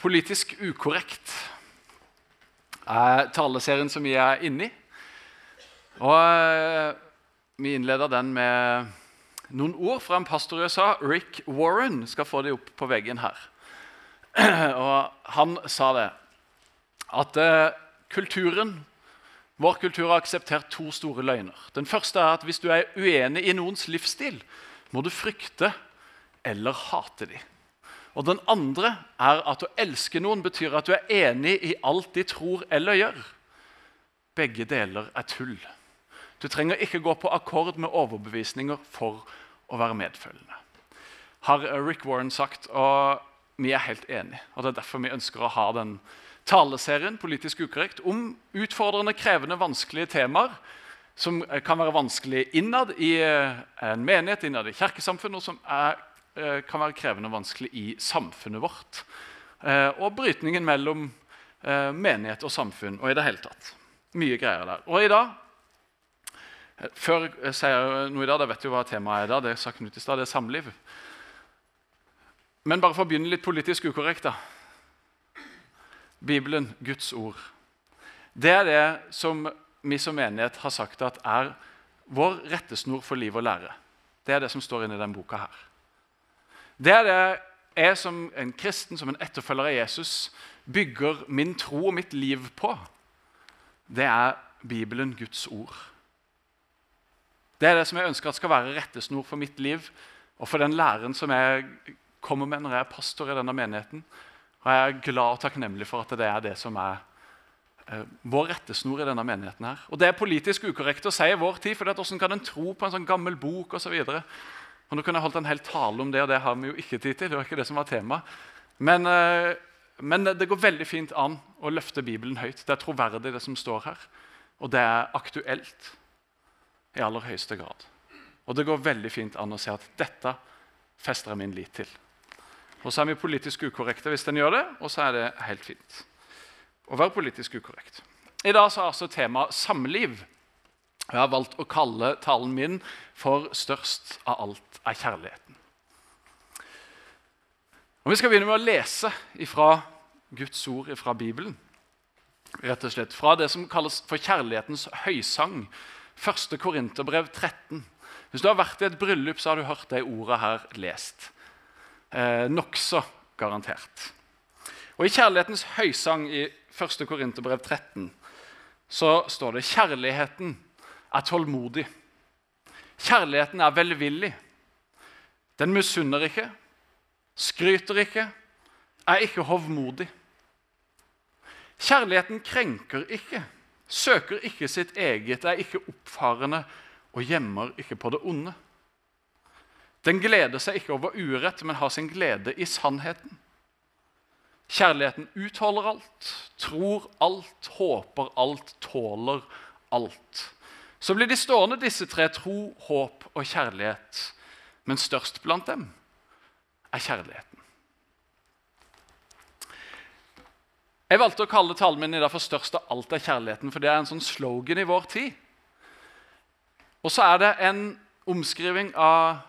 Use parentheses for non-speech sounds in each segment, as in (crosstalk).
Politisk ukorrekt er taleserien som vi er inne i. Og eh, Vi innleder den med noen ord fra en pastor i USA, Rick Warren. Skal få det opp på veggen her. (clears throat) Og Han sa det at eh, kulturen, vår kultur har akseptert to store løgner. Den første er at hvis du er uenig i noens livsstil, må du frykte eller hate dem. Og den andre er at å elske noen betyr at du er enig i alt de tror eller gjør. Begge deler er tull. Du trenger ikke gå på akkord med overbevisninger for å være medfølgende. Har Rick Warren sagt, og vi er helt enige. Og Det er derfor vi ønsker å ha den taleserien Politisk ukorrekt om utfordrende, krevende, vanskelige temaer som kan være vanskelig innad i en menighet, innad i kirkesamfunn, og som er Eh, kan være krevende og vanskelig i samfunnet vårt. Eh, og brytningen mellom eh, menighet og samfunn og i det hele tatt. Mye greier der. Og i dag før jeg sier noe i dag, da vet jo hva temaet er i dag, det sa Knut i stad, det er samliv. Men bare for å begynne litt politisk ukorrekt, da. Bibelen, Guds ord. Det er det som vi som menighet har sagt at er vår rettesnor for liv og lære. Det er det som står inni den boka her. Det er det jeg som en kristen, som en etterfølger av Jesus, bygger min tro og mitt liv på. Det er Bibelen, Guds ord. Det er det som jeg ønsker at skal være rettesnor for mitt liv og for den læren som jeg kommer med når jeg er pastor i denne menigheten. Og jeg er glad og takknemlig for at det er det som er eh, vår rettesnor i denne menigheten. her. Og Det er politisk ukorrekt å si i vår tid, for hvordan kan en tro på en sånn gammel bok osv.? Og Nå kunne jeg holdt en hel tale om det, og det har vi jo ikke tid til. det var ikke det som var tema. Men, eh, men, det går veldig fint an å løfte Bibelen høyt. Det er troverdig, det som står her. Og det er aktuelt i aller høyeste grad. Og det går veldig fint an å se at dette fester jeg min lit til. Og så er vi politisk ukorrekte hvis den gjør det, og så er det helt fint. Å være politisk ukorrekt. I dag så er altså temaet samliv. Jeg har valgt å kalle talen min for 'Størst av alt er kjærligheten'. Og Vi skal begynne med å lese fra Guds ord fra Bibelen. Rett og slett Fra det som kalles for kjærlighetens høysang. 1. Korinterbrev 13. Hvis du har vært i et bryllup, så har du hørt de ordene her lest. Eh, Nokså garantert. Og I kjærlighetens høysang i 1. Korinterbrev 13 så står det kjærligheten er tålmodig. Kjærligheten er velvillig. Den misunner ikke, skryter ikke, er ikke hovmodig. Kjærligheten krenker ikke, søker ikke sitt eget, er ikke oppfarende og gjemmer ikke på det onde. Den gleder seg ikke over urett, men har sin glede i sannheten. Kjærligheten utholder alt, tror alt, håper alt, tåler alt. Så blir de stående, disse tre tro, håp og kjærlighet. Men størst blant dem er kjærligheten. Jeg valgte å kalle talen min i dag for 'Størst av alt er kjærligheten', for det er en sånn slogan i vår tid. Og så er det en omskriving av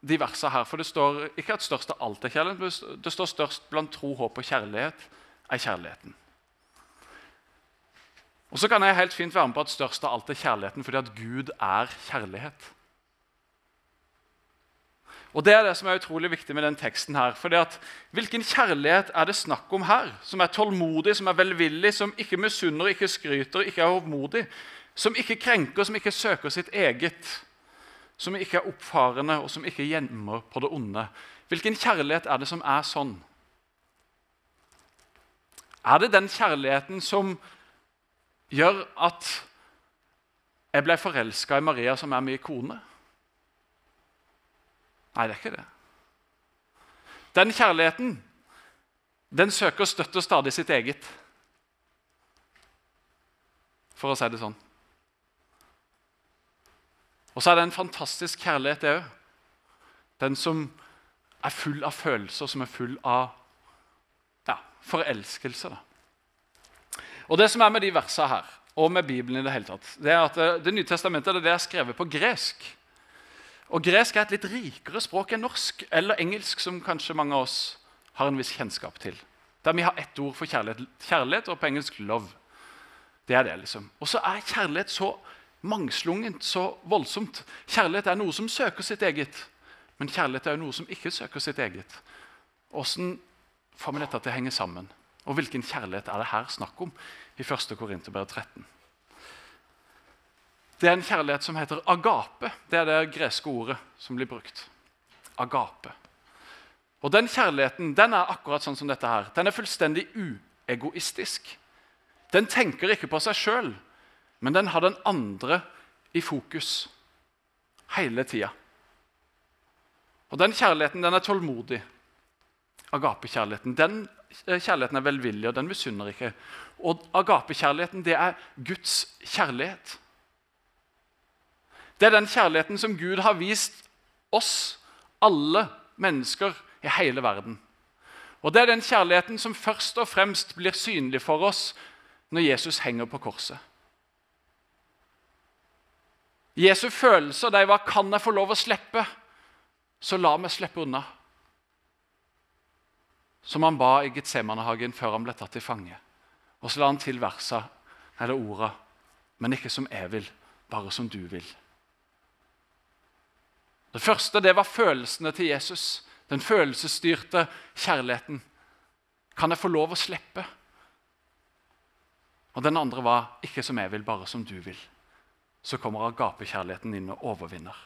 de versene her. For det står ikke at 'størst av alt er kjærligheten', det står 'størst blant tro, håp og kjærlighet er kjærligheten'. Og så kan jeg helt fint være med på at størst av alt er kjærligheten, fordi at Gud er kjærlighet. Og Det er det som er utrolig viktig med den teksten. her, fordi at Hvilken kjærlighet er det snakk om her? Som er tålmodig, som er velvillig, som ikke misunner, ikke skryter, ikke er hovmodig. Som ikke krenker, som ikke søker sitt eget. Som ikke er oppfarende, og som ikke gjemmer på det onde. Hvilken kjærlighet er det som er sånn? Er det den kjærligheten som gjør at jeg ble forelska i Maria, som er min kone? Nei, det er ikke det. Den kjærligheten den søker støtte stadig sitt eget. For å si det sånn. Og så er det en fantastisk kjærlighet, det òg. Den som er full av følelser, som er full av ja, forelskelse. da. Og Det som er med de versene her, og med Bibelen i det hele tatt, det er at eh, Det nye testamentet det er skrevet på gresk. Og Gresk er et litt rikere språk enn norsk eller engelsk, som kanskje mange av oss har en viss kjennskap til. Der vi har ett ord for kjærlighet, kjærlighet og på engelsk 'love'. Det er det, liksom. Og så er kjærlighet så mangslungent, så voldsomt. Kjærlighet er noe som søker sitt eget, men kjærlighet er jo noe som ikke søker sitt eget. Hvordan får vi dette til å henge sammen? Og hvilken kjærlighet er det her snakk om i 1. Korinterbrev 13? Det er en kjærlighet som heter agape. Det er det greske ordet som blir brukt. Agape. Og Den kjærligheten den er akkurat sånn som dette her. Den er fullstendig uegoistisk. Den tenker ikke på seg sjøl, men den har den andre i fokus hele tida. Og Den kjærligheten den er tålmodig. Agapekjærligheten. Den kjærligheten er velvillig, og den misunner ikke. Og agapekjærligheten det er Guds kjærlighet. Det er den kjærligheten som Gud har vist oss, alle mennesker i hele verden. Og Det er den kjærligheten som først og fremst blir synlig for oss når Jesus henger på korset. Jesu følelser de var 'Kan jeg få lov å slippe?' Så la meg slippe unna. Som han ba i Getsemanehagen før han ble tatt til fange. Og så la han til versa, eller orda, 'Men ikke som jeg vil, bare som du vil'. Det første det var følelsene til Jesus. Den følelsesstyrte kjærligheten. Kan jeg få lov å slippe? Og den andre var 'ikke som jeg vil, bare som du vil'. Så kommer agapekjærligheten inn og overvinner.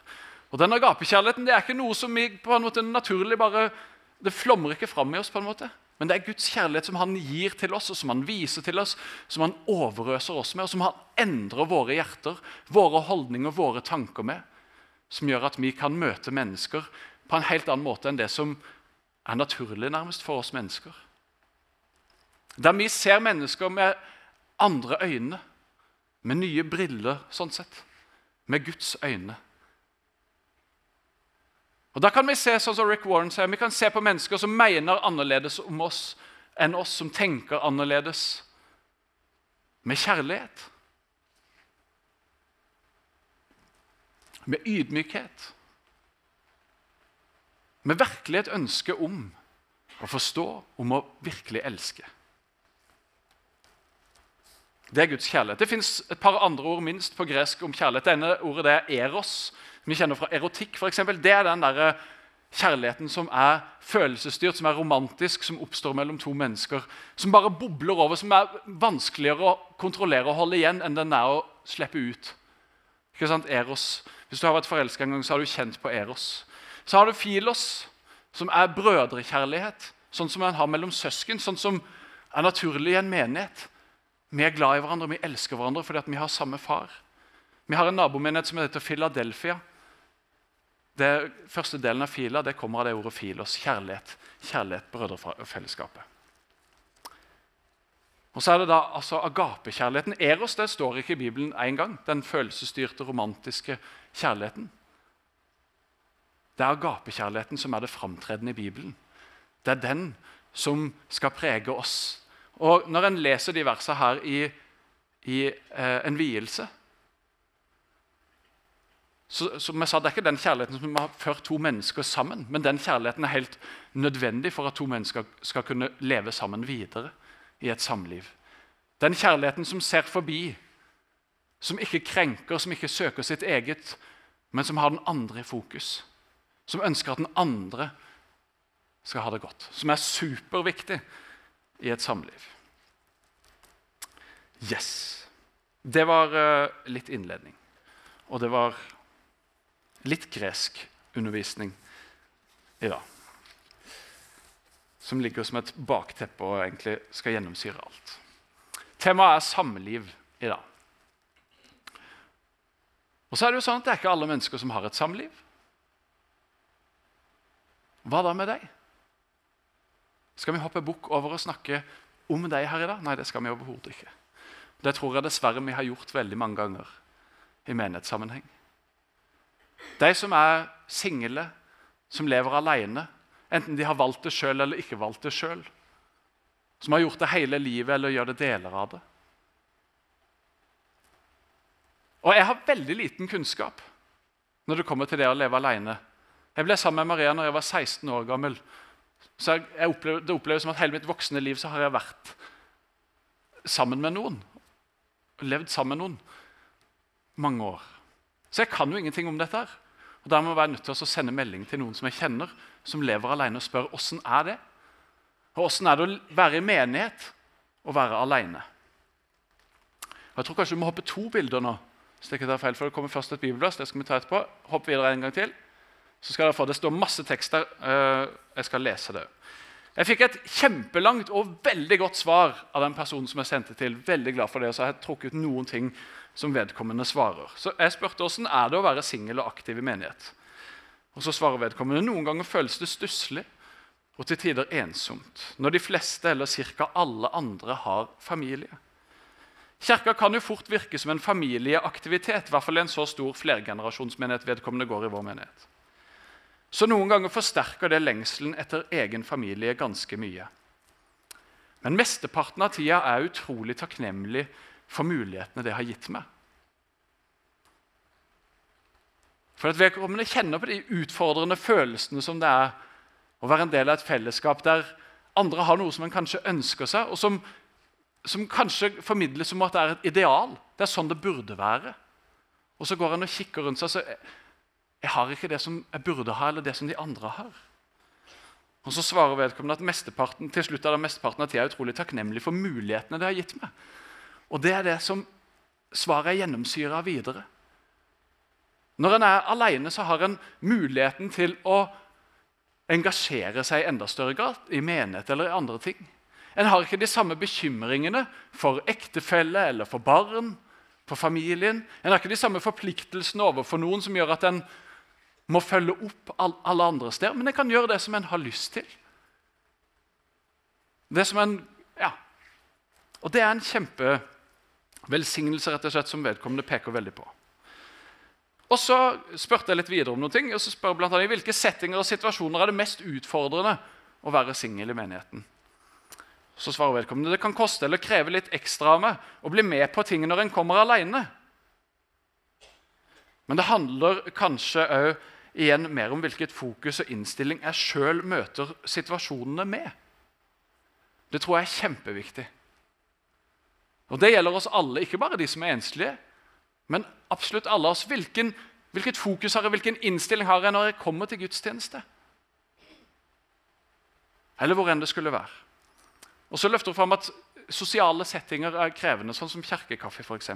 Og den agapekjærligheten det er ikke noe som vi på en måte naturlig bare, Det flommer ikke fram i oss. på en måte. Men det er Guds kjærlighet som han gir til oss, og som han viser til oss, som han overøser oss med, og som han endrer våre hjerter, våre holdninger, våre tanker med. Som gjør at vi kan møte mennesker på en helt annen måte enn det som er naturlig nærmest for oss mennesker. Der vi ser mennesker med andre øyne, med nye briller, sånn sett. Med Guds øyne. Og Da kan vi se sånn som Rick Warren sier, vi kan se på mennesker som mener annerledes om oss enn oss som tenker annerledes, med kjærlighet. Med ydmykhet. Med virkelig et ønske om å forstå, om å virkelig elske. Det er Guds kjærlighet. Det fins et par andre ord minst på gresk om kjærlighet. Det ene ordet det er eros. Vi kjenner fra erotikk, f.eks. Det er den der eh, kjærligheten som er følelsesstyrt, som er romantisk, som oppstår mellom to mennesker. Som bare bobler over, som er vanskeligere å kontrollere og holde igjen enn den er å slippe ut. Ikke sant? Eros. Hvis du har vært forelska en gang, så har du kjent på eros. Så har du filos, som er brødrekjærlighet. Sånn som en har mellom søsken, sånn som er naturlig i en menighet. Vi er glad i hverandre, vi elsker hverandre fordi vi har samme far. Vi har en nabomenighet som heter Philadelphia. Det første delen av fila det kommer av det ordet filos, kjærlighet. Kjærlighet, brødrefellesskapet. Og så er det da altså agapekjærligheten. Eros det står ikke i Bibelen én gang. Den følelsesstyrte, romantiske kjærligheten. Det er agapekjærligheten som er det framtredende i Bibelen. Det er den som skal prege oss og Når en leser de versene her i, i eh, en vielse så, som jeg sa, Det er ikke den kjærligheten som har ført to mennesker sammen, men den kjærligheten er helt nødvendig for at to mennesker skal kunne leve sammen videre i et samliv. Den kjærligheten som ser forbi, som ikke krenker, som ikke søker sitt eget, men som har den andre i fokus. Som ønsker at den andre skal ha det godt. Som er superviktig i et samliv. Yes. Det var uh, litt innledning. Og det var litt gresk undervisning i dag. Som ligger som et bakteppe og egentlig skal gjennomsyre alt. Temaet er samliv i dag. Og så er Det jo sånn at det er ikke alle mennesker som har et samliv. Hva da med deg? Skal vi hoppe bukk over og snakke om deg her i dag? Nei, det skal vi overhodet ikke. Det tror jeg dessverre vi har gjort veldig mange ganger i menighetssammenheng. De som er single, som lever alene, enten de har valgt det sjøl eller ikke valgt det sjøl, som har gjort det hele livet eller gjør det deler av det. Og jeg har veldig liten kunnskap når det kommer til det å leve alene. Jeg ble sammen med Maria når jeg var 16 år gammel. Så jeg, jeg opplever, Det oppleves som at hele mitt voksne liv så har jeg vært sammen med noen. Levd sammen med noen mange år. Så jeg kan jo ingenting om dette. her. Og Dermed var jeg nødt til å sende melding til noen som jeg kjenner, som lever alene, og spør åssen er det Og åssen er det å være i menighet og være alene. Og jeg tror kanskje vi må hoppe to bilder nå. hvis det ikke tar feil, for det kommer først et bibelvers. det skal vi ta etterpå. Hopp videre en gang til. Så skal dere få, Det står masse tekster. Uh, jeg skal lese det. Jeg fikk et kjempelangt og veldig godt svar av den personen som jeg sendte til. Veldig glad for det, og så har jeg trukket noen ting som vedkommende svarer. Så Jeg spurte åssen er det å være singel og aktiv i menighet. Og Så svarer vedkommende noen ganger føles det stusslig og til tider ensomt når de fleste eller ca. alle andre har familie. Kirka kan jo fort virke som en familieaktivitet, i hvert fall i en så stor flergenerasjonsmenighet vedkommende går i vår menighet. Så noen ganger forsterker det lengselen etter egen familie ganske mye. Men mesteparten av tida er utrolig takknemlig for mulighetene det har gitt meg. For at Vedkommende kjenner på de utfordrende følelsene som det er å være en del av et fellesskap der andre har noe som en kanskje ønsker seg, og som, som kanskje formidles som at det er et ideal. Det er sånn det burde være. Og så går en og kikker rundt seg så jeg, jeg har ikke det som jeg burde ha, eller det som de andre har. Og Så svarer vedkommende at til slutt er det mesteparten av tida er utrolig takknemlig for mulighetene det har gitt meg. Og det er det som svaret er gjennomsyra videre. Når en er alene, så har en muligheten til å engasjere seg i enda større grad i menighet eller i andre ting. En har ikke de samme bekymringene for ektefelle eller for barn, for familien. En har ikke de samme forpliktelsene overfor noen som gjør at en må følge opp alle andre steder. Men en kan gjøre det som en har lyst til. Det som en, ja. Og det er en kjempe Velsignelse rett og slett som vedkommende peker veldig på. Og Så spurte jeg litt videre om noen ting, og så spør jeg blant annet, i hvilke settinger og situasjoner er det mest utfordrende å være singel i menigheten. Så svarer vedkommende det kan koste eller kreve litt ekstra av meg å bli med på ting når en kommer alene. Men det handler kanskje òg igjen mer om hvilket fokus og innstilling jeg sjøl møter situasjonene med. Det tror jeg er kjempeviktig. Og Det gjelder oss alle, ikke bare de som er enslige, men absolutt alle oss. Hvilken, hvilket fokus har jeg, hvilken innstilling har jeg når jeg kommer til gudstjeneste? Eller hvor enn det skulle være. Og Så løfter hun fram at sosiale settinger er krevende, sånn som kirkekaffe f.eks.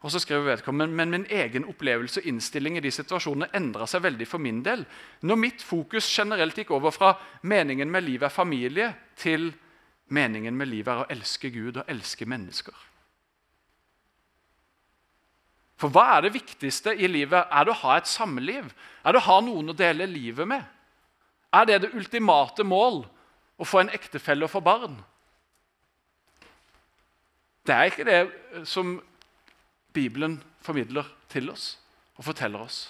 Og så skriver vedkommende, men min egen opplevelse og innstilling i de situasjonene endra seg veldig for min del. Når mitt fokus generelt gikk over fra meningen med livet er familie, til Meningen med livet er å elske Gud og elske mennesker. For hva er det viktigste i livet? Er det å ha et samliv? Er det å ha noen å dele livet med? Er det det ultimate mål å få en ektefelle og få barn? Det er ikke det som Bibelen formidler til oss og forteller oss.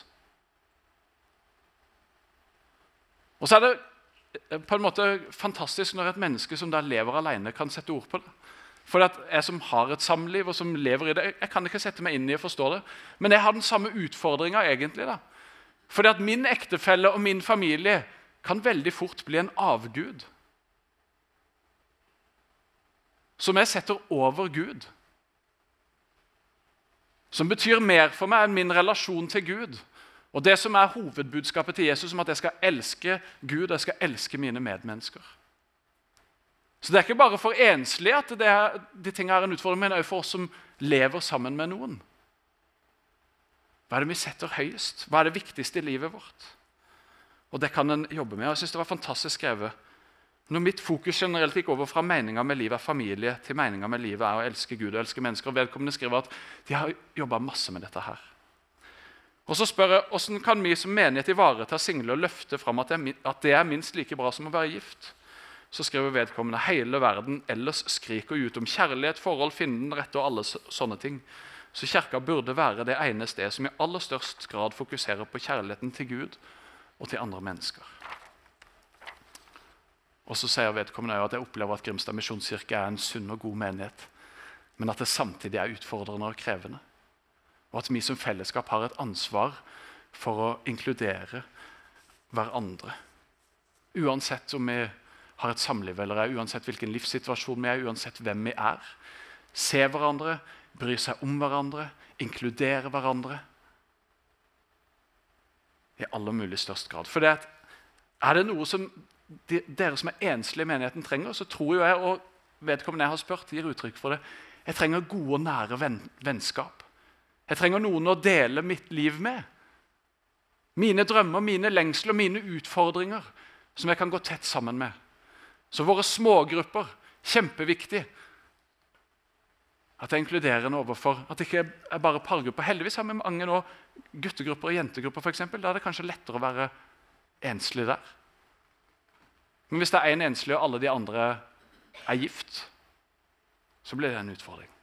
Og så er det Eh, på en måte fantastisk når et menneske som da lever alene, kan sette ord på det. For Jeg som har et samliv og som lever i det, jeg kan ikke sette meg inn i å forstå det. Men jeg har den samme utfordringa egentlig. da. Fordi at min ektefelle og min familie kan veldig fort bli en avgud. Som jeg setter over Gud. Som betyr mer for meg enn min relasjon til Gud. Og Det som er hovedbudskapet til Jesus, om at jeg skal elske Gud jeg skal elske mine medmennesker. Så Det er ikke bare for enslige at er, de tingene er en utfordring, men også for oss som lever sammen med noen. Hva er det vi setter høyest? Hva er det viktigste i livet vårt? Og Det kan en jobbe med. og Jeg synes det var fantastisk skrevet. Når mitt fokus generelt gikk over fra meninga med livet er familie, til meninga med livet er å elske Gud og elske mennesker, og vedkommende skriver at de har jobba masse med dette her. Og så spør jeg, Hvordan kan vi som menighet ivareta single og løfte fram at det er minst like bra som å være gift? Så skriver vedkommende hele verden ellers skriker ut om kjærlighet, forhold, finnen, rette og alle sånne ting. Så kirka burde være det ene sted som i aller størst grad fokuserer på kjærligheten til Gud og til andre mennesker. Og så sier vedkommende at jeg opplever at Grimstad misjonskirke er en sunn og god menighet, men at det samtidig er utfordrende og krevende og at vi som fellesskap har et ansvar for å inkludere hverandre. Uansett om vi har et samliv eller ei, uansett hvilken livssituasjon vi er, uansett hvem vi er. Se hverandre, bry seg om hverandre, inkludere hverandre. I aller mulig størst grad. For det er det noe som de, dere som er enslige i menigheten, trenger, så tror jo jeg, og vedkommende jeg har spurt, gir uttrykk for det, jeg trenger gode og nære venn, vennskap. Jeg trenger noen å dele mitt liv med. Mine drømmer, mine lengsler, mine utfordringer som jeg kan gå tett sammen med. Så våre smågrupper kjempeviktig. At det er inkluderende overfor. At det ikke er bare pargrupper. Heldigvis har vi mange nå guttegrupper og jentegrupper. For eksempel. Da er det kanskje lettere å være enslig der. Men hvis det er én en enslig, og alle de andre er gift, så blir det en utfordring.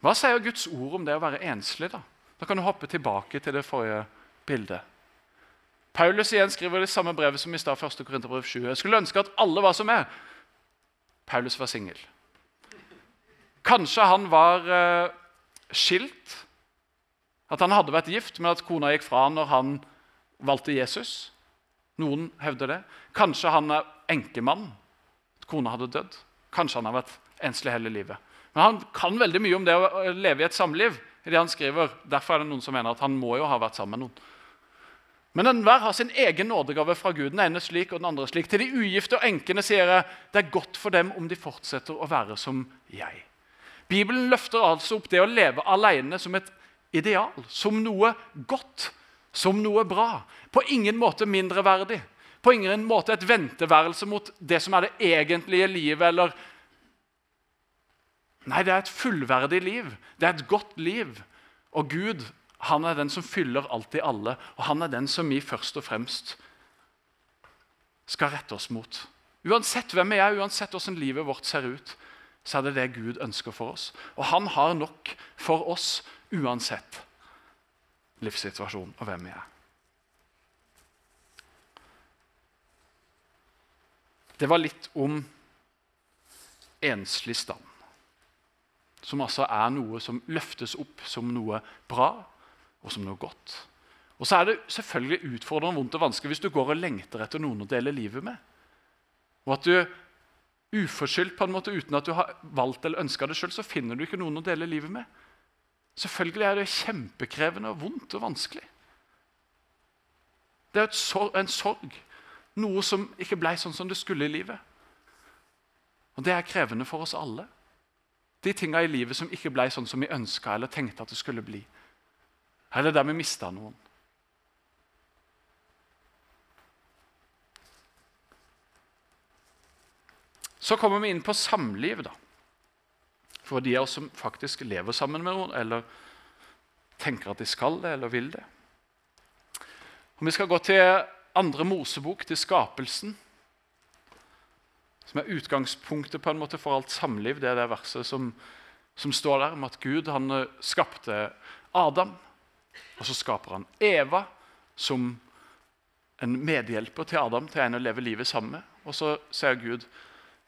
Hva sier Guds ord om det å være enslig? Da Da kan du hoppe tilbake til det forrige bildet. Paulus igjen skriver det samme brevet som i stad, 1. Korinterbrev 7. Jeg skulle ønske at alle var som meg. Paulus var singel. Kanskje han var uh, skilt, at han hadde vært gift, men at kona gikk fra han når han valgte Jesus. Noen hevder det. Kanskje han er enkemann, at kona hadde dødd. Kanskje han har vært enslig hele livet. Men han kan veldig mye om det å leve i et samliv. i det han skriver. Derfor er det noen som mener at han må jo ha vært sammen med noen. Men enhver har sin egen nådegave fra Gud. Den ene slik og den andre slik. Til de ugifte og enkene sier jeg det er godt for dem om de fortsetter å være som jeg. Bibelen løfter altså opp det å leve alene som et ideal, som noe godt, som noe bra. På ingen måte mindreverdig. På ingen måte et venteværelse mot det som er det egentlige livet. eller... Nei, det er et fullverdig liv. Det er et godt liv. Og Gud han er den som fyller alt i alle, og han er den som vi først og fremst skal rette oss mot. Uansett hvem vi er, uansett hvordan livet vårt ser ut, så er det det Gud ønsker for oss. Og han har nok for oss uansett livssituasjon og hvem vi er. Det var litt om enslig stand, som altså er noe som løftes opp som noe bra og som noe godt. Og så er det selvfølgelig utfordrende, vondt og vanskelig hvis du går og lengter etter noen å dele livet med. Og at du uforskyldt, på en måte, uten at du har valgt eller ønska det sjøl, så finner du ikke noen å dele livet med. Selvfølgelig er det kjempekrevende og vondt og vanskelig. Det er sorg, en sorg. Noe som ikke ble sånn som det skulle i livet. Og det er krevende for oss alle. De tinga i livet som ikke ble sånn som vi ønska eller tenkte at det skulle bli. Eller der vi mista noen. Så kommer vi inn på samliv. da. For de av oss som faktisk lever sammen med noen, eller tenker at de skal det, eller vil det. Og Vi skal gå til andre Mosebok, til skapelsen. Som er utgangspunktet på en måte for alt samliv. Det er det verset som, som står der om at Gud han eh, skapte Adam og så skaper han Eva som en medhjelper til Adam til en å leve livet sammen med. Og så sier Gud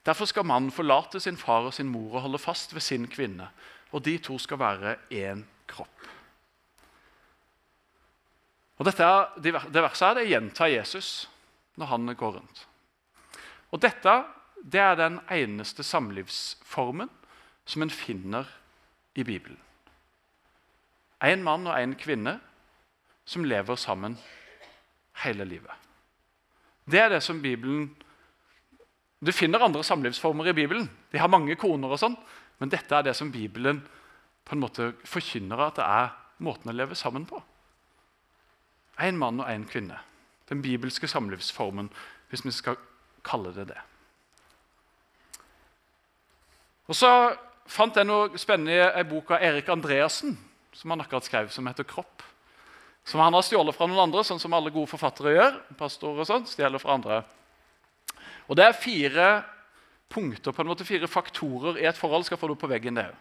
derfor skal mannen forlate sin far og sin mor og holde fast ved sin kvinne. Og de to skal være én kropp. Og dette, Det verset er det gjentar Jesus når han går rundt. Og Dette det er den eneste samlivsformen som en finner i Bibelen. En mann og en kvinne som lever sammen hele livet. Det er det som Bibelen Du finner andre samlivsformer i Bibelen. De har mange koner, og sånn, men dette er det som Bibelen på en måte forkynner at det er måten å leve sammen på. En mann og en kvinne. Den bibelske samlivsformen, hvis vi skal kalle det det. Og Så fant jeg noe spennende i ei bok av Erik Andreassen som han akkurat skrev, som heter 'Kropp'. Som han har stjålet fra noen andre, sånn som alle gode forfattere gjør. pastorer og sånt, stjeler fra andre. Og Det er fire punkter, på en måte fire faktorer i et forhold. skal få det på veggen det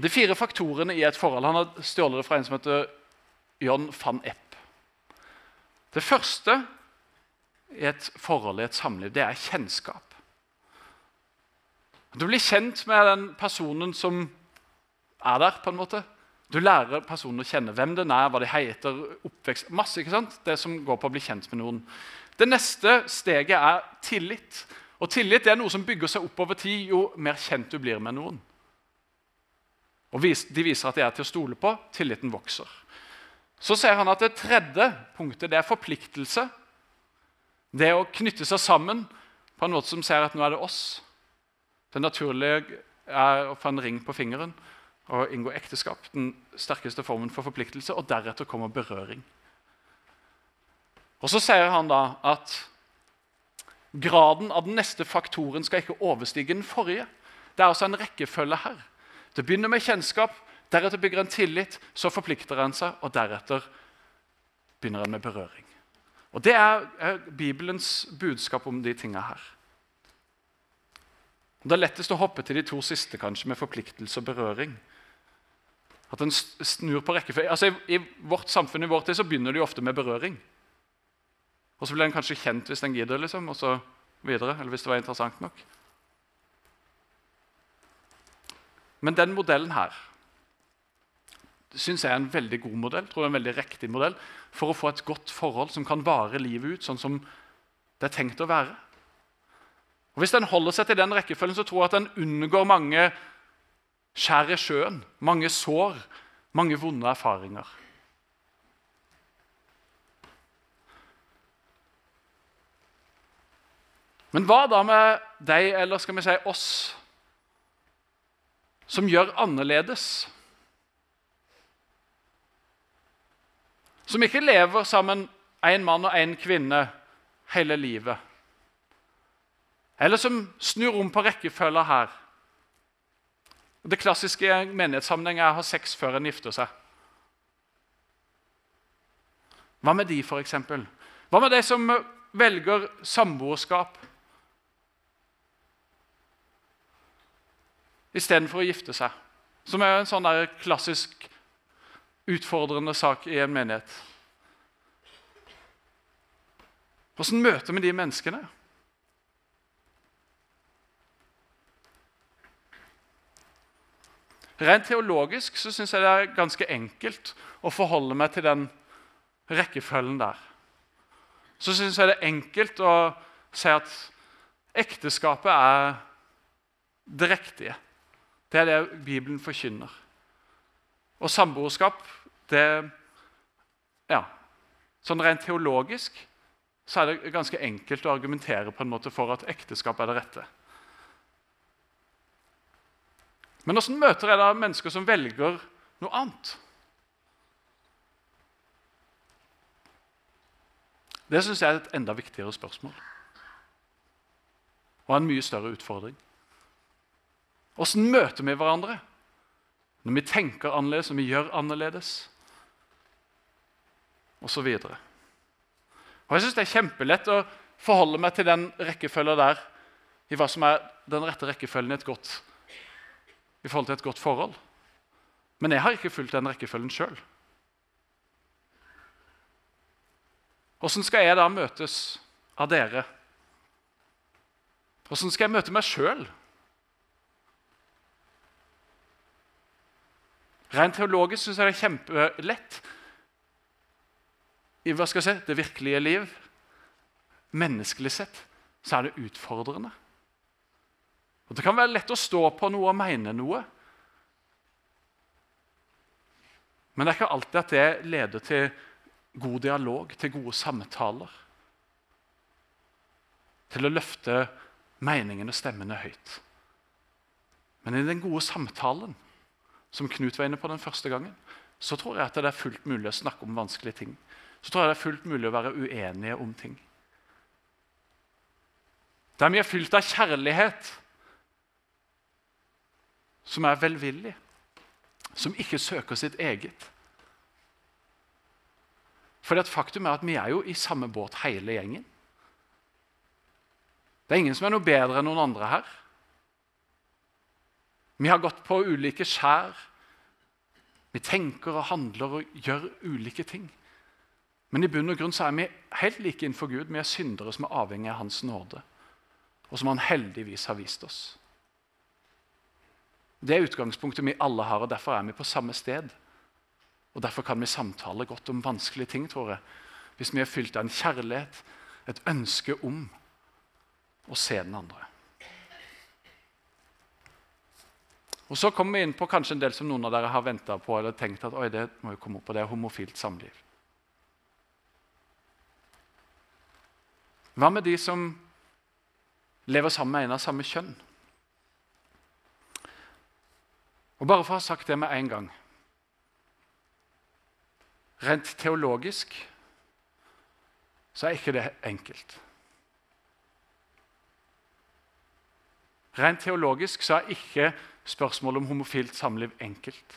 De fire faktorene i et forhold Han har stjålet det fra en som heter John van Epp. Det første i et forhold i et samliv, det er kjennskap. Du blir kjent med den personen som er der. på en måte. Du lærer personen å kjenne hvem den er, hva de heter, oppvekst Masse. ikke sant? Det som går på å bli kjent med noen. Det neste steget er tillit. Og Tillit er noe som bygger seg opp over tid jo mer kjent du blir med noen. Og De viser at de er til å stole på. Tilliten vokser. Så ser han at det tredje punktet det er forpliktelse. Det å knytte seg sammen på en måte som ser at nå er det oss. Det naturlige er å få en ring på fingeren og inngå ekteskap. Den sterkeste formen for forpliktelse. Og deretter kommer berøring. Og Så sier han da at graden av den neste faktoren skal ikke overstige den forrige. Det er altså en rekkefølge her. Det begynner med kjennskap, deretter bygger en tillit, så forplikter en seg, og deretter begynner en med berøring. Og Det er, Bibelens budskap om de tinga her. Det er lettest å hoppe til de to siste, kanskje, med forpliktelse og berøring. At en snur på rekkefølge. Altså, i, I vårt samfunn i vår tid så begynner de ofte med berøring. Og så blir en kanskje kjent hvis en gidder, liksom, og så videre. Eller hvis det var interessant nok. Men den modellen her syns jeg er en veldig god modell tror jeg er en veldig riktig modell, for å få et godt forhold som kan vare livet ut sånn som det er tenkt å være. Og Hvis den holder seg til den rekkefølgen, så tror jeg at den unngår mange skjær i sjøen, mange sår, mange vonde erfaringer. Men hva da med deg, eller skal vi si oss, som gjør annerledes? Som ikke lever sammen én mann og én kvinne hele livet. Eller som snur om på rekkefølga her. Det klassiske i menighetssammenheng er å ha sex før en gifter seg. Hva med de, f.eks.? Hva med de som velger samboerskap istedenfor å gifte seg. Som er en sånn klassisk utfordrende sak i en menighet. Hvordan møter vi de menneskene? Rent teologisk så syns jeg det er ganske enkelt å forholde meg til den rekkefølgen der. Så syns jeg det er enkelt å si at ekteskapet er det riktige. Det er det Bibelen forkynner. Og samboerskap det, ja, Sånn rent teologisk så er det ganske enkelt å argumentere på en måte for at ekteskap er det rette. Men hvordan møter jeg da mennesker som velger noe annet? Det syns jeg er et enda viktigere spørsmål. Og en mye større utfordring. Åssen møter vi hverandre? Når vi tenker annerledes, når vi gjør annerledes, osv. Jeg syns det er kjempelett å forholde meg til den rekkefølgen der i hva som er den rette rekkefølgen i, et godt, i forhold til et godt forhold. Men jeg har ikke fulgt den rekkefølgen sjøl. Åssen skal jeg da møtes av dere? Åssen skal jeg møte meg sjøl? Rent teologisk syns jeg det er kjempelett i hva skal jeg si, det virkelige liv. Menneskelig sett så er det utfordrende. Og Det kan være lett å stå på noe og mene noe. Men det er ikke alltid at det leder til god dialog, til gode samtaler. Til å løfte meningene og stemmene høyt. Men i den gode samtalen som Knut var inne på den første gangen, så tror jeg at det er fullt mulig å snakke om vanskelige ting. Så tror jeg det er fullt mulig å være uenige om ting. Der vi er fylt av kjærlighet, som er velvillig, som ikke søker sitt eget. For det faktum er at vi er jo i samme båt hele gjengen. Det er ingen som er noe bedre enn noen andre her. Vi har gått på ulike skjær. Vi tenker og handler og gjør ulike ting. Men i bunn og grunn så er vi helt like innenfor Gud. Vi er syndere som er avhengig av Hans nåde, og som Han heldigvis har vist oss. Det er utgangspunktet vi alle har, og derfor er vi på samme sted. Og Derfor kan vi samtale godt om vanskelige ting, tror jeg. Hvis vi er fylt av en kjærlighet, et ønske om å se den andre. Og Så kommer vi inn på kanskje en del som noen av dere har venta på eller tenkt at oi, det må jo komme opp, og det er homofilt samliv. Hva med de som lever sammen med en av samme kjønn? Og Bare for å ha sagt det med en gang Rent teologisk så er ikke det enkelt. Rent teologisk så er ikke spørsmålet om homofilt samliv enkelt.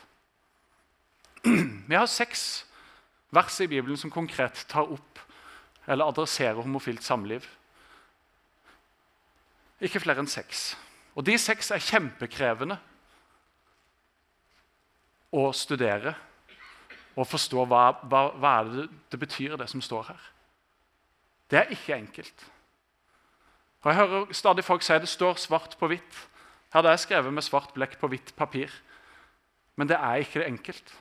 Vi har seks vers i Bibelen som konkret tar opp eller adresserer homofilt samliv. Ikke flere enn seks. Og de seks er kjempekrevende å studere og forstå hva, hva, hva det, det betyr, det som står her. Det er ikke enkelt. Og Jeg hører stadig folk si det står svart på hvitt. Her hadde jeg skrevet med svart blekk på hvitt papir. Men det er ikke det enkelt.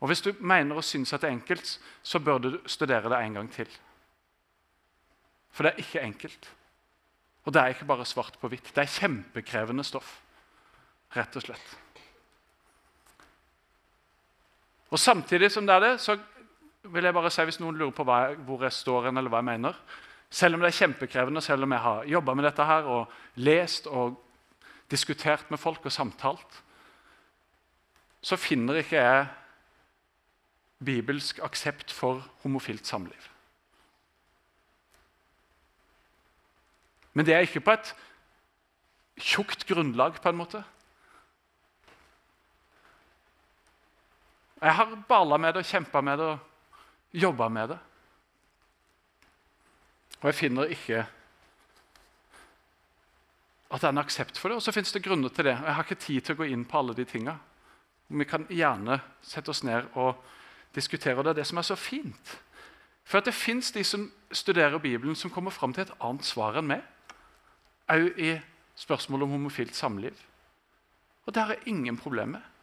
Og Hvis du mener og syns at det er enkelt, så bør du studere det en gang til. For det er ikke enkelt. Og det er ikke bare svart på hvitt. Det er kjempekrevende stoff, rett og slett. Og Samtidig som det er det, så vil jeg bare si, hvis noen lurer på hva, hvor jeg står eller hva jeg mener Selv om det er kjempekrevende, selv om jeg har jobba med dette her og lest og diskutert med folk og samtalt, så finner ikke jeg bibelsk aksept for homofilt samliv. Men det er ikke på et tjukt grunnlag, på en måte. Jeg har bala med det og kjempa med det og jobba med det. Og jeg finner ikke at det er en aksept for det. Og så fins det grunner til det. Jeg har ikke tid til å gå inn på alle de tinga. Vi kan gjerne sette oss ned og diskutere. Og det er det som er så fint. For det fins de som studerer Bibelen, som kommer fram til et annet svar enn meg. Òg i spørsmålet om homofilt samliv. Og det har jeg ingen problem med.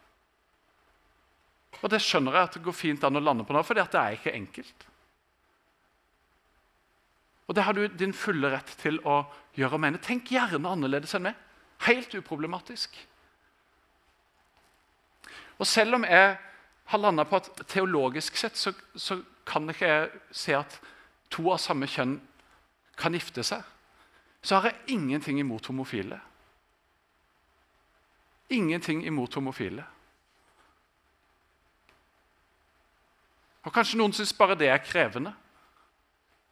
Og det skjønner jeg at det går fint an å lande på nå, for det er ikke enkelt. Og det har du din fulle rett til å gjøre og mene. Tenk gjerne annerledes enn meg. Helt uproblematisk. Og selv om jeg har landa på at teologisk sett så, så kan ikke jeg se at to av samme kjønn kan gifte seg, så har jeg ingenting imot homofile. Ingenting imot homofile. Og Kanskje noen syns bare det er krevende.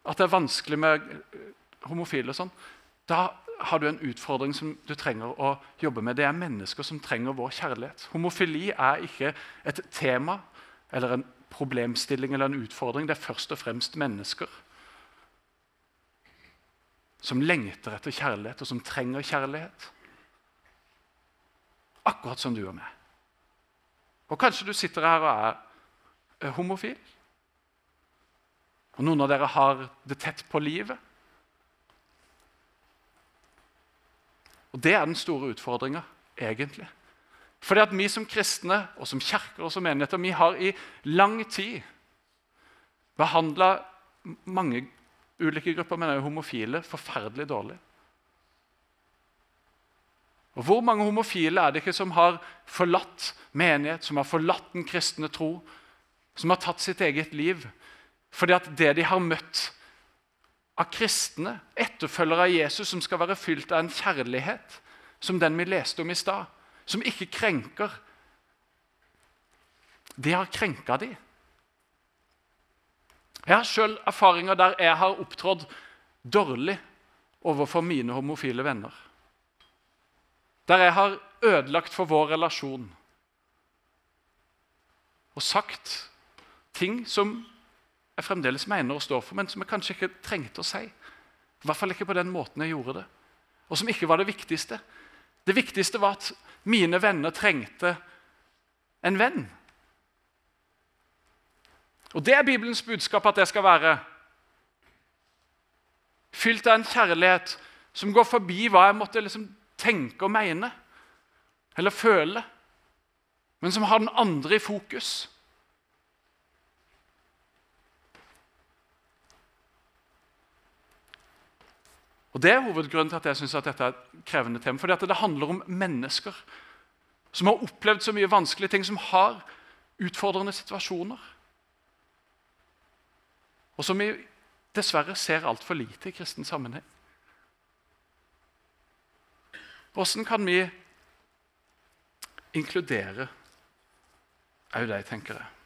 At det er vanskelig med eh, homofile og sånn. Da har du en utfordring som du trenger å jobbe med. Det er mennesker som trenger vår kjærlighet. Homofili er ikke et tema eller en problemstilling eller en utfordring. Det er først og fremst mennesker som lengter etter kjærlighet, og som trenger kjærlighet. Akkurat som du og meg. Og Kanskje du sitter her og er homofil. Og noen av dere har det tett på livet. Og Det er den store utfordringa, egentlig. Fordi at vi som kristne og som kjerker og som menigheter vi har i lang tid behandla mange ulike grupper, men også homofile, forferdelig dårlig. Og Hvor mange homofile er det ikke som har forlatt menighet, som har forlatt den kristne tro, som har tatt sitt eget liv fordi at det de har møtt av kristne, etterfølgere av Jesus, som skal være fylt av en kjærlighet som den vi leste om i stad, som ikke krenker Det har krenka de. Jeg har sjøl erfaringer der jeg har opptrådt dårlig overfor mine homofile venner. Der jeg har ødelagt for vår relasjon og sagt ting som jeg fremdeles mener og står for, men som jeg kanskje ikke trengte å si. I hvert fall ikke på den måten jeg gjorde det. Og som ikke var det viktigste. Det viktigste var at mine venner trengte en venn. Og det er Bibelens budskap at det skal være. Fylt av en kjærlighet som går forbi hva jeg måtte liksom tenke og mene eller føle, men som har den andre i fokus. Og Det er hovedgrunnen til at jeg synes at dette er et krevende tema. Fordi at det handler om mennesker som har opplevd så mye vanskelige ting, som har utfordrende situasjoner. Og som vi dessverre ser altfor lite i kristen sammenheng. Hvordan kan vi inkludere òg de, tenker jeg?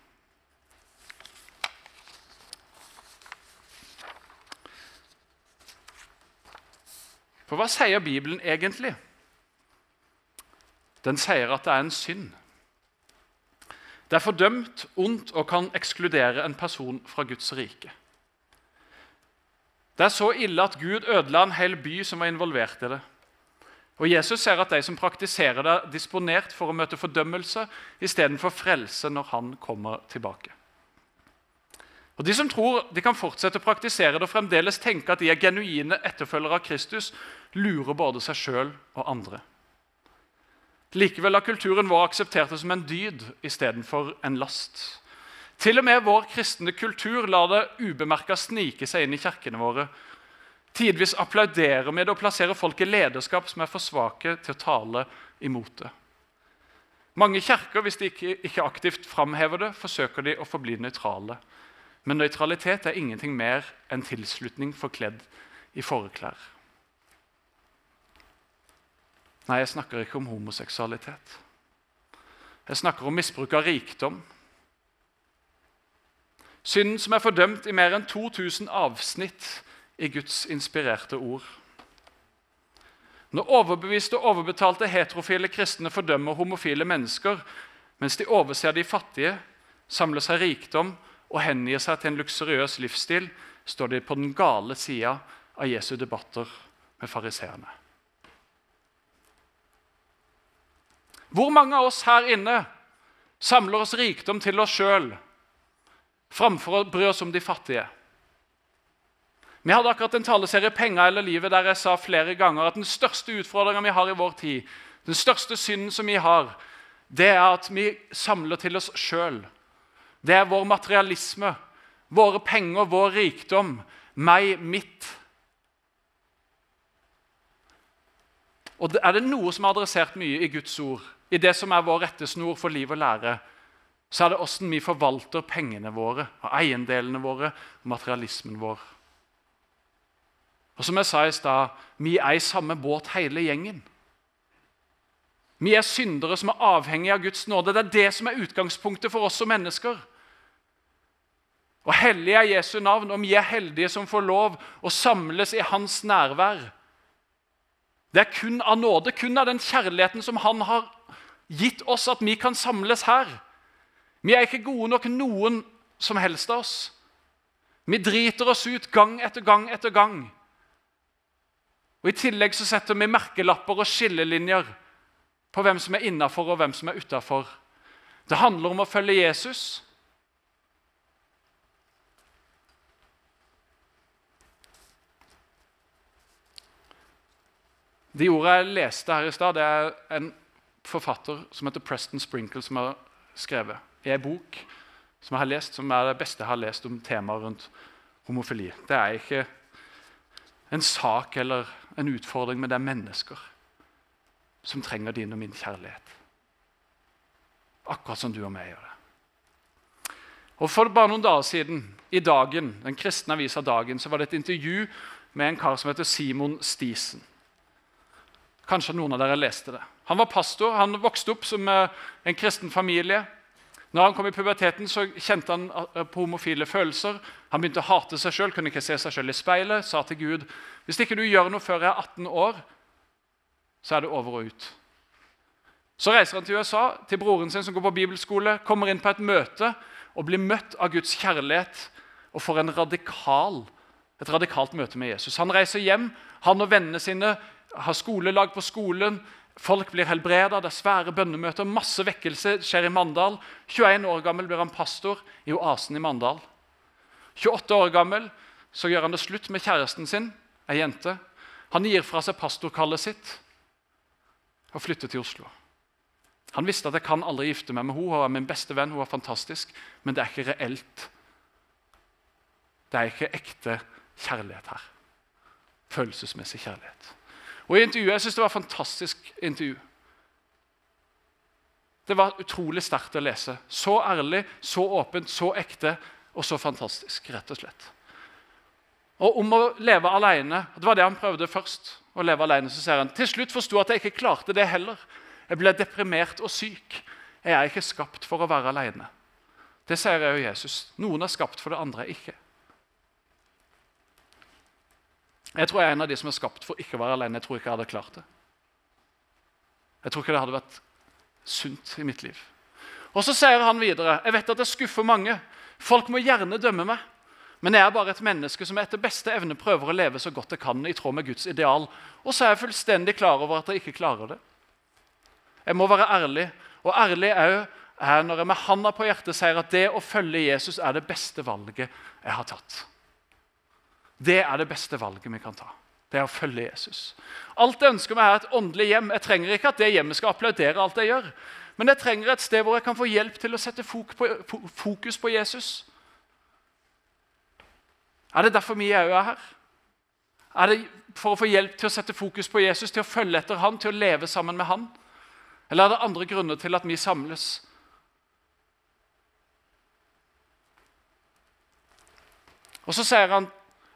For hva sier Bibelen egentlig? Den sier at det er en synd. Det er fordømt, ondt og kan ekskludere en person fra Guds rike. Det er så ille at Gud ødela en hel by som var involvert i det. Og Jesus ser at de som praktiserer det, er disponert for å møte fordømmelse istedenfor frelse når han kommer tilbake. Og De som tror de kan fortsette å praktisere det og fremdeles tenke at de er genuine etterfølgere av Kristus, lurer både seg sjøl og andre. Likevel har kulturen vår akseptert det som en dyd istedenfor en last. Til og med vår kristne kultur lar det ubemerka snike seg inn i kirkene våre. Tidvis applauderer vi det og plasserer folk i lederskap som er for svake til å tale imot det. Mange kirker, hvis de ikke, aktivt framhever det, forsøker de å forbli nøytrale. Men nøytralitet er ingenting mer enn tilslutning forkledd i forklær. Nei, jeg snakker ikke om homoseksualitet. Jeg snakker om misbruk av rikdom. Synden som er fordømt i mer enn 2000 avsnitt i Guds inspirerte ord. Når overbeviste og overbetalte heterofile kristne fordømmer homofile mennesker, mens de overser de fattige, samler seg rikdom og hengir seg til en luksuriøs livsstil, står de på den gale sida av Jesu debatter med fariseerne. Hvor mange av oss her inne samler oss rikdom til oss sjøl framfor å bry oss om de fattige? Vi hadde akkurat en taleserie 'Penger eller livet' der jeg sa flere ganger at den største utfordringa vi har i vår tid, den største synden som vi har, det er at vi samler til oss sjøl. Det er vår materialisme, våre penger, vår rikdom, meg, mitt. Og Er det noe som er adressert mye i Guds ord, i det som er vår rettesnor for liv og lære, så er det hvordan vi forvalter pengene våre, og eiendelene våre og materialismen vår. Og som jeg sa i stad, vi er i samme båt hele gjengen. Vi er syndere som er avhengige av Guds nåde. Det er det som er utgangspunktet for oss som mennesker. Og hellig er Jesu navn, og vi er heldige som får lov å samles i hans nærvær. Det er kun av nåde, kun av den kjærligheten som han har gitt oss, at vi kan samles her. Vi er ikke gode nok noen som helst av oss. Vi driter oss ut gang etter gang etter gang. Og I tillegg så setter vi merkelapper og skillelinjer på hvem som er innafor og hvem som er utafor. Det handler om å følge Jesus. De ordene jeg leste her i stad, det er en forfatter som heter Preston Sprinkle, som har skrevet i en bok som jeg har lest, som er det beste jeg har lest om temaet rundt homofili. Det er ikke en sak eller en utfordring, men det er mennesker som trenger din og min kjærlighet. Akkurat som du og meg gjør det. Og For bare noen dager siden, i Dagen, den kristne avisa Dagen, så var det et intervju med en kar som heter Simon Stisen. Kanskje noen av dere leste det. Han var pastor, han vokste opp som eh, en kristen familie. Når han kom i puberteten, så kjente han eh, på homofile følelser. Han begynte å hate seg sjøl, kunne ikke se seg sjøl i speilet. Sa til Gud hvis ikke du gjør noe før jeg er 18 år, så er det over og ut. Så reiser han til USA, til broren sin som går på bibelskole, kommer inn på et møte og blir møtt av Guds kjærlighet og får radikal, et radikalt møte med Jesus. Han reiser hjem, han og vennene sine har skolelag på skolen. Folk blir helbreda, det er svære bønnemøter, masse vekkelse skjer i Mandal. 21 år gammel blir han pastor i Oasen i Mandal. 28 år gammel så gjør han det slutt med kjæresten sin, ei jente. Han gir fra seg pastorkallet sitt og flytter til Oslo. Han visste at jeg kan aldri gifte meg med henne, hun er min beste venn, hun er fantastisk, men det er ikke reelt. Det er ikke ekte kjærlighet her. følelsesmessig kjærlighet. Og i intervjuet, Jeg syns det var et fantastisk intervju. Det var utrolig sterkt å lese. Så ærlig, så åpent, så ekte og så fantastisk, rett og slett. Og om å leve alene, Det var det han prøvde først. å leve alene, Så sier han til slutt forsto at jeg ikke klarte det heller. Jeg ble deprimert og syk. Jeg er ikke skapt for å være alene. Det sier jeg jo Jesus. Noen er skapt for det, andre ikke. Jeg tror jeg er en av de som er skapt for ikke å være alene. Jeg tror ikke jeg hadde klart det. Jeg tror ikke det hadde vært sunt i mitt liv. Og Så sier han videre jeg vet at jeg skuffer mange. Folk må gjerne dømme meg. Men jeg er bare et menneske som etter beste evne prøver å leve så godt jeg kan i tråd med Guds ideal. Og så er jeg fullstendig klar over at jeg ikke klarer det. Jeg må være ærlig. Og ærlig er når jeg med handa på hjertet sier at det å følge Jesus er det beste valget jeg har tatt. Det er det beste valget vi kan ta. Det er å følge Jesus. Alt jeg ønsker meg, er et åndelig hjem. Jeg trenger ikke at det hjemmet skal applaudere alt jeg gjør. Men jeg trenger et sted hvor jeg kan få hjelp til å sette fokus på Jesus. Er det derfor vi òg er her? Er det for å få hjelp til å sette fokus på Jesus, til å følge etter han, til å leve sammen med han? Eller er det andre grunner til at vi samles? Og så sier han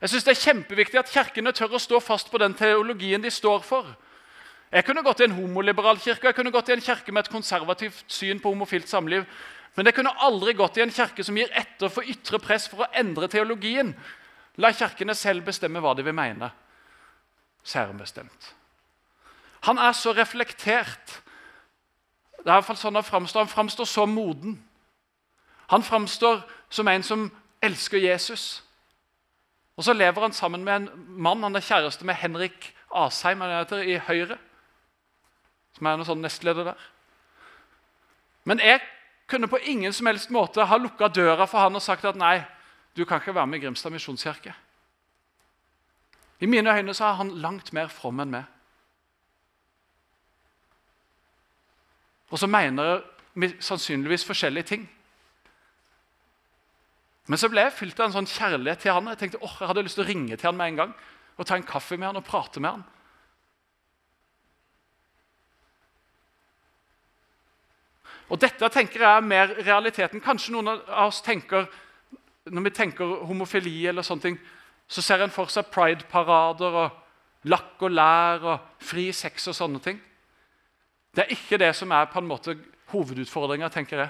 jeg synes det er kjempeviktig at kirkene tør å stå fast på den teologien de står for. Jeg kunne gått i en homoliberal kirke jeg kunne gått i en kirke med et konservativt syn på homofilt samliv. Men jeg kunne aldri gått i en kirke som gir etter for ytre press for å endre teologien. La kirkene selv bestemme hva de vil mene. Særbestemt. Han er så reflektert. Det er i hvert fall sånn Han framstår Han framstår så moden. Han framstår som en som elsker Jesus. Og Så lever han sammen med en mann han er kjæreste med Henrik Asheim heter, i Høyre. Som er en sånn nestleder der. Men jeg kunne på ingen som helst måte ha lukka døra for han og sagt at nei, du kan ikke være med i Grimstad misjonskirke. I mine øyne så er han langt mer from enn meg. Og så mener vi sannsynligvis forskjellige ting. Men så ble jeg fylt av en sånn kjærlighet til han. Jeg tenkte, åh, jeg hadde lyst til å ringe til han med en gang og ta en kaffe med han og prate med han. Og Dette tenker jeg er mer realiteten. Kanskje noen av oss tenker når vi tenker homofili, eller sånne ting, så ser en for seg pride-parader og lakk og lær og fri sex og sånne ting. Det er ikke det som er på en måte hovedutfordringa, tenker jeg.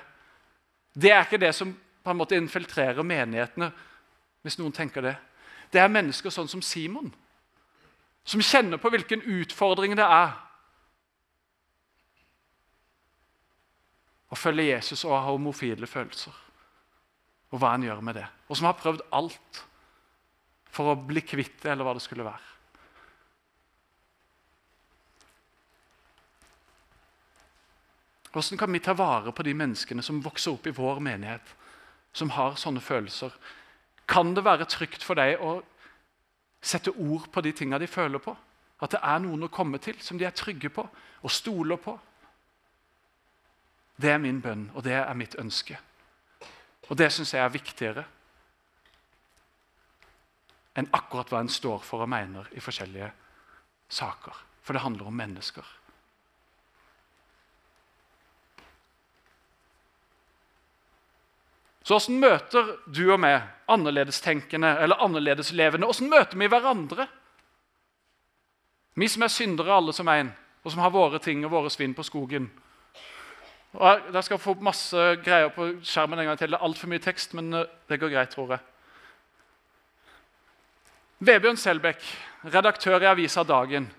Det er ikke det som på en måte infiltrerer menighetene, hvis noen tenker det. Det er mennesker sånn som Simon, som kjenner på hvilken utfordring det er å følge Jesus og ha homofile følelser og hva han gjør med det. Og som har prøvd alt for å bli kvitt det, eller hva det skulle være. Hvordan kan vi ta vare på de menneskene som vokser opp i vår menighet, som har sånne følelser? Kan det være trygt for deg å sette ord på de tingene de føler på? At det er noen å komme til som de er trygge på og stoler på? Det er min bønn, og det er mitt ønske. Og det syns jeg er viktigere enn akkurat hva en står for og mener i forskjellige saker. For det handler om mennesker. Så Hvordan møter du og meg annerledestenkende eller annerledeslevende? Hvordan møter vi hverandre? Vi som er syndere, alle som en, og som har våre ting og våre svinn på skogen. Og jeg skal få masse greier på skjermen en gang til. Det er altfor mye tekst, men eh, det går greit, tror jeg. Vebjørn Selbekk, redaktør i avisa Dagen.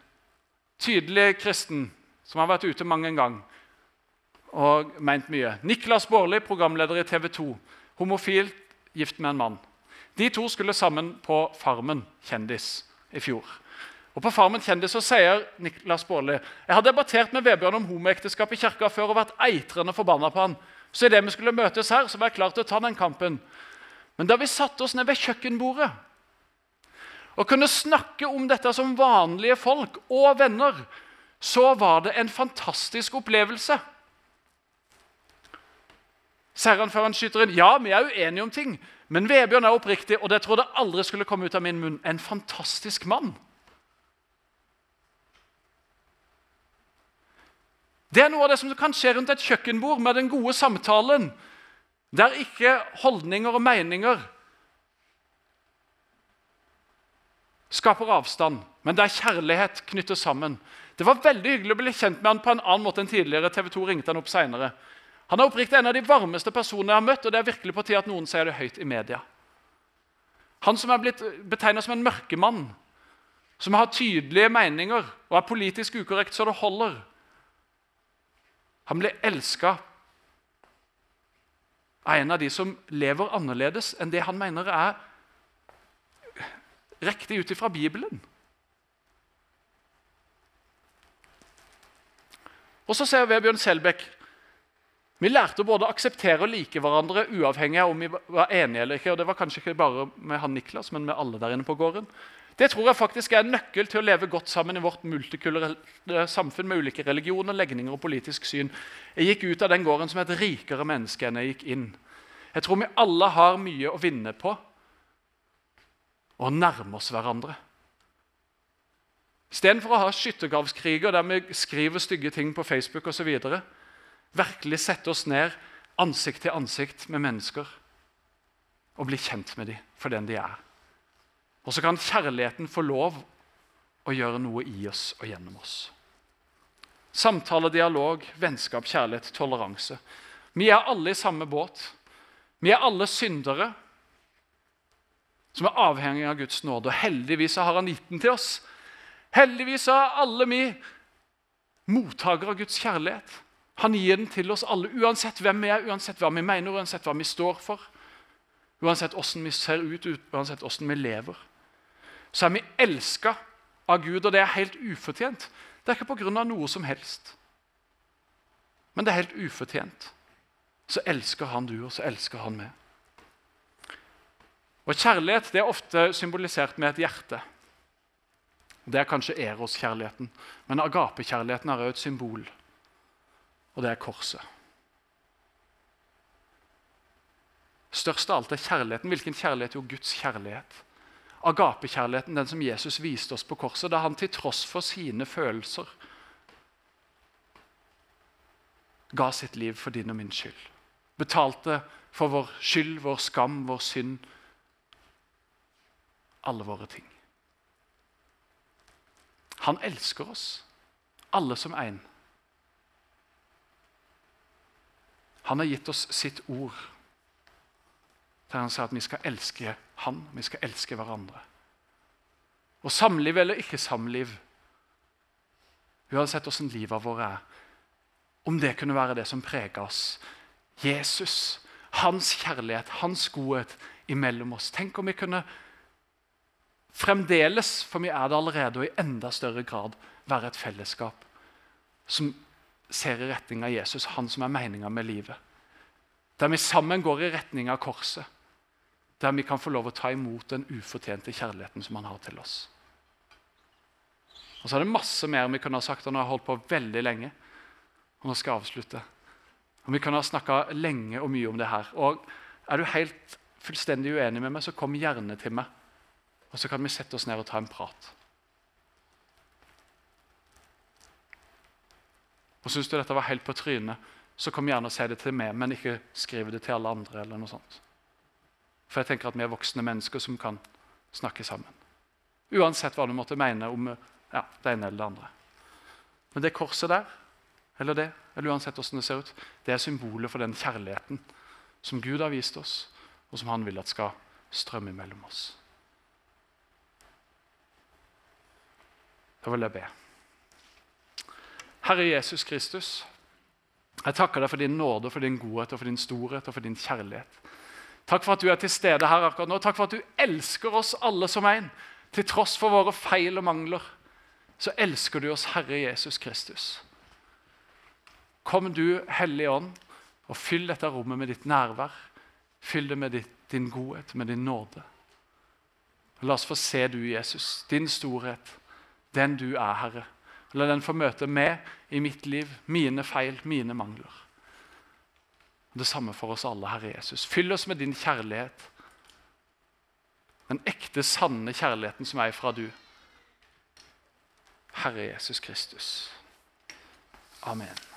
Tydelig kristen, som har vært ute mange gang, og meint mye. Niklas Baarli, programleder i TV 2. Homofilt, gift med en mann. De to skulle sammen på Farmen kjendis i fjor. Og På Farmen kjendis så sier Niklas Baarli jeg har debattert med Vebjørn om homoekteskap i kirka før og vært eitrende forbanna på han. Så idet vi skulle møtes her, så var jeg klar til å ta den kampen. Men da vi satte oss ned ved kjøkkenbordet og kunne snakke om dette som vanlige folk og venner, så var det en fantastisk opplevelse. Sier han før han skyter inn. Ja, vi er uenige om ting. Men Vebjørn er oppriktig, og det trodde jeg aldri skulle komme ut av min munn. En fantastisk mann. Det er noe av det som kan skje rundt et kjøkkenbord med den gode samtalen, der ikke holdninger og meninger skaper avstand, men der kjærlighet knytter sammen. Det var veldig hyggelig å bli kjent med han på en annen måte enn tidligere. TV 2 ringte han opp senere. Han er oppriktig en av de varmeste personene jeg har møtt, og det er virkelig på tide at noen sier det høyt i media. Han som er blitt betegna som en mørkemann, som har tydelige meninger og er politisk ukorrekt så det holder. Han blir elska av en av de som lever annerledes enn det han mener er riktig ut ifra Bibelen. Og så ser Vebjørn Selbekk vi lærte både å akseptere og like hverandre uavhengig av om vi var enige eller ikke. og Det var kanskje ikke bare med han Niklas, men med alle der inne på gården. Det tror jeg faktisk er en nøkkel til å leve godt sammen i vårt multikulturelle samfunn med ulike religioner, legninger og politisk syn. Jeg gikk ut av den gården som et rikere menneske enn jeg gikk inn. Jeg tror vi alle har mye å vinne på å nærme oss hverandre. Istedenfor å ha skyttergravskriger der vi skriver stygge ting på Facebook osv., virkelig sette oss ned ansikt til ansikt med mennesker og bli kjent med dem for den de er. Og så kan kjærligheten få lov å gjøre noe i oss og gjennom oss. Samtale, dialog, vennskap, kjærlighet, toleranse. Vi er alle i samme båt. Vi er alle syndere som er avhengige av Guds nåde. Og heldigvis har Han gitt den til oss. Heldigvis er alle vi mottakere av Guds kjærlighet. Han gir den til oss alle, uansett hvem vi er, uansett hva vi mener, uansett hva vi står for. Uansett hvordan vi ser ut, uansett hvordan vi lever. Så er vi elska av Gud, og det er helt ufortjent. Det er ikke pga. noe som helst. Men det er helt ufortjent. Så elsker han du, og så elsker han meg. Og Kjærlighet det er ofte symbolisert med et hjerte. Det er kanskje Eros-kjærligheten, men agapekjærligheten er også et symbol og det er korset. Størst av alt er kjærligheten. Hvilken kjærlighet? Jo, Guds kjærlighet. Agapekjærligheten, den som Jesus viste oss på korset, da han til tross for sine følelser ga sitt liv for din og min skyld. Betalte for vår skyld, vår skam, vår synd. Alle våre ting. Han elsker oss, alle som én. Han har gitt oss sitt ord, der han sa at vi skal elske han, vi skal elske hverandre. Og samliv eller ikke samliv, uansett åssen livet vårt er, om det kunne være det som preger oss Jesus, hans kjærlighet, hans godhet imellom oss. Tenk om vi kunne fremdeles, for vi er det allerede, og i enda større grad være et fellesskap som ser i retning av Jesus, han som er meninga med livet. Der vi sammen går i retning av korset. Der vi kan få lov å ta imot den ufortjente kjærligheten som han har til oss. Og så er det masse mer vi kunne ha sagt, og nå har jeg holdt på veldig lenge. Og nå skal jeg avslutte. Og Vi kunne ha snakka lenge og mye om det her. Og Er du helt fullstendig uenig med meg, så kom gjerne til meg. Og så kan vi sette oss ned og ta en prat. Og Syns du dette var helt på trynet, så kom gjerne og si det til meg, men ikke skriv det til alle andre. eller noe sånt. For jeg tenker at vi er voksne mennesker som kan snakke sammen. Uansett hva du måtte mene om ja, det ene eller det andre. Men det korset der, eller det, eller uansett hvordan det ser ut, det er symbolet for den kjærligheten som Gud har vist oss, og som han vil at skal strømme mellom oss. Da vil jeg be. Herre Jesus Kristus, jeg takker deg for din nåde, for din godhet, og for din storhet og for din kjærlighet. Takk for at du er til stede her akkurat nå. Takk for at du elsker oss alle som en. Til tross for våre feil og mangler, så elsker du oss, Herre Jesus Kristus. Kom du, Hellige Ånd, og fyll dette rommet med ditt nærvær. Fyll det med din godhet, med din nåde. La oss få se du, Jesus, din storhet, den du er, Herre. La den få møte meg i mitt liv, mine feil, mine mangler. Det samme for oss alle, Herre Jesus. Fyll oss med din kjærlighet. Den ekte, sanne kjærligheten som er fra du. Herre Jesus Kristus. Amen.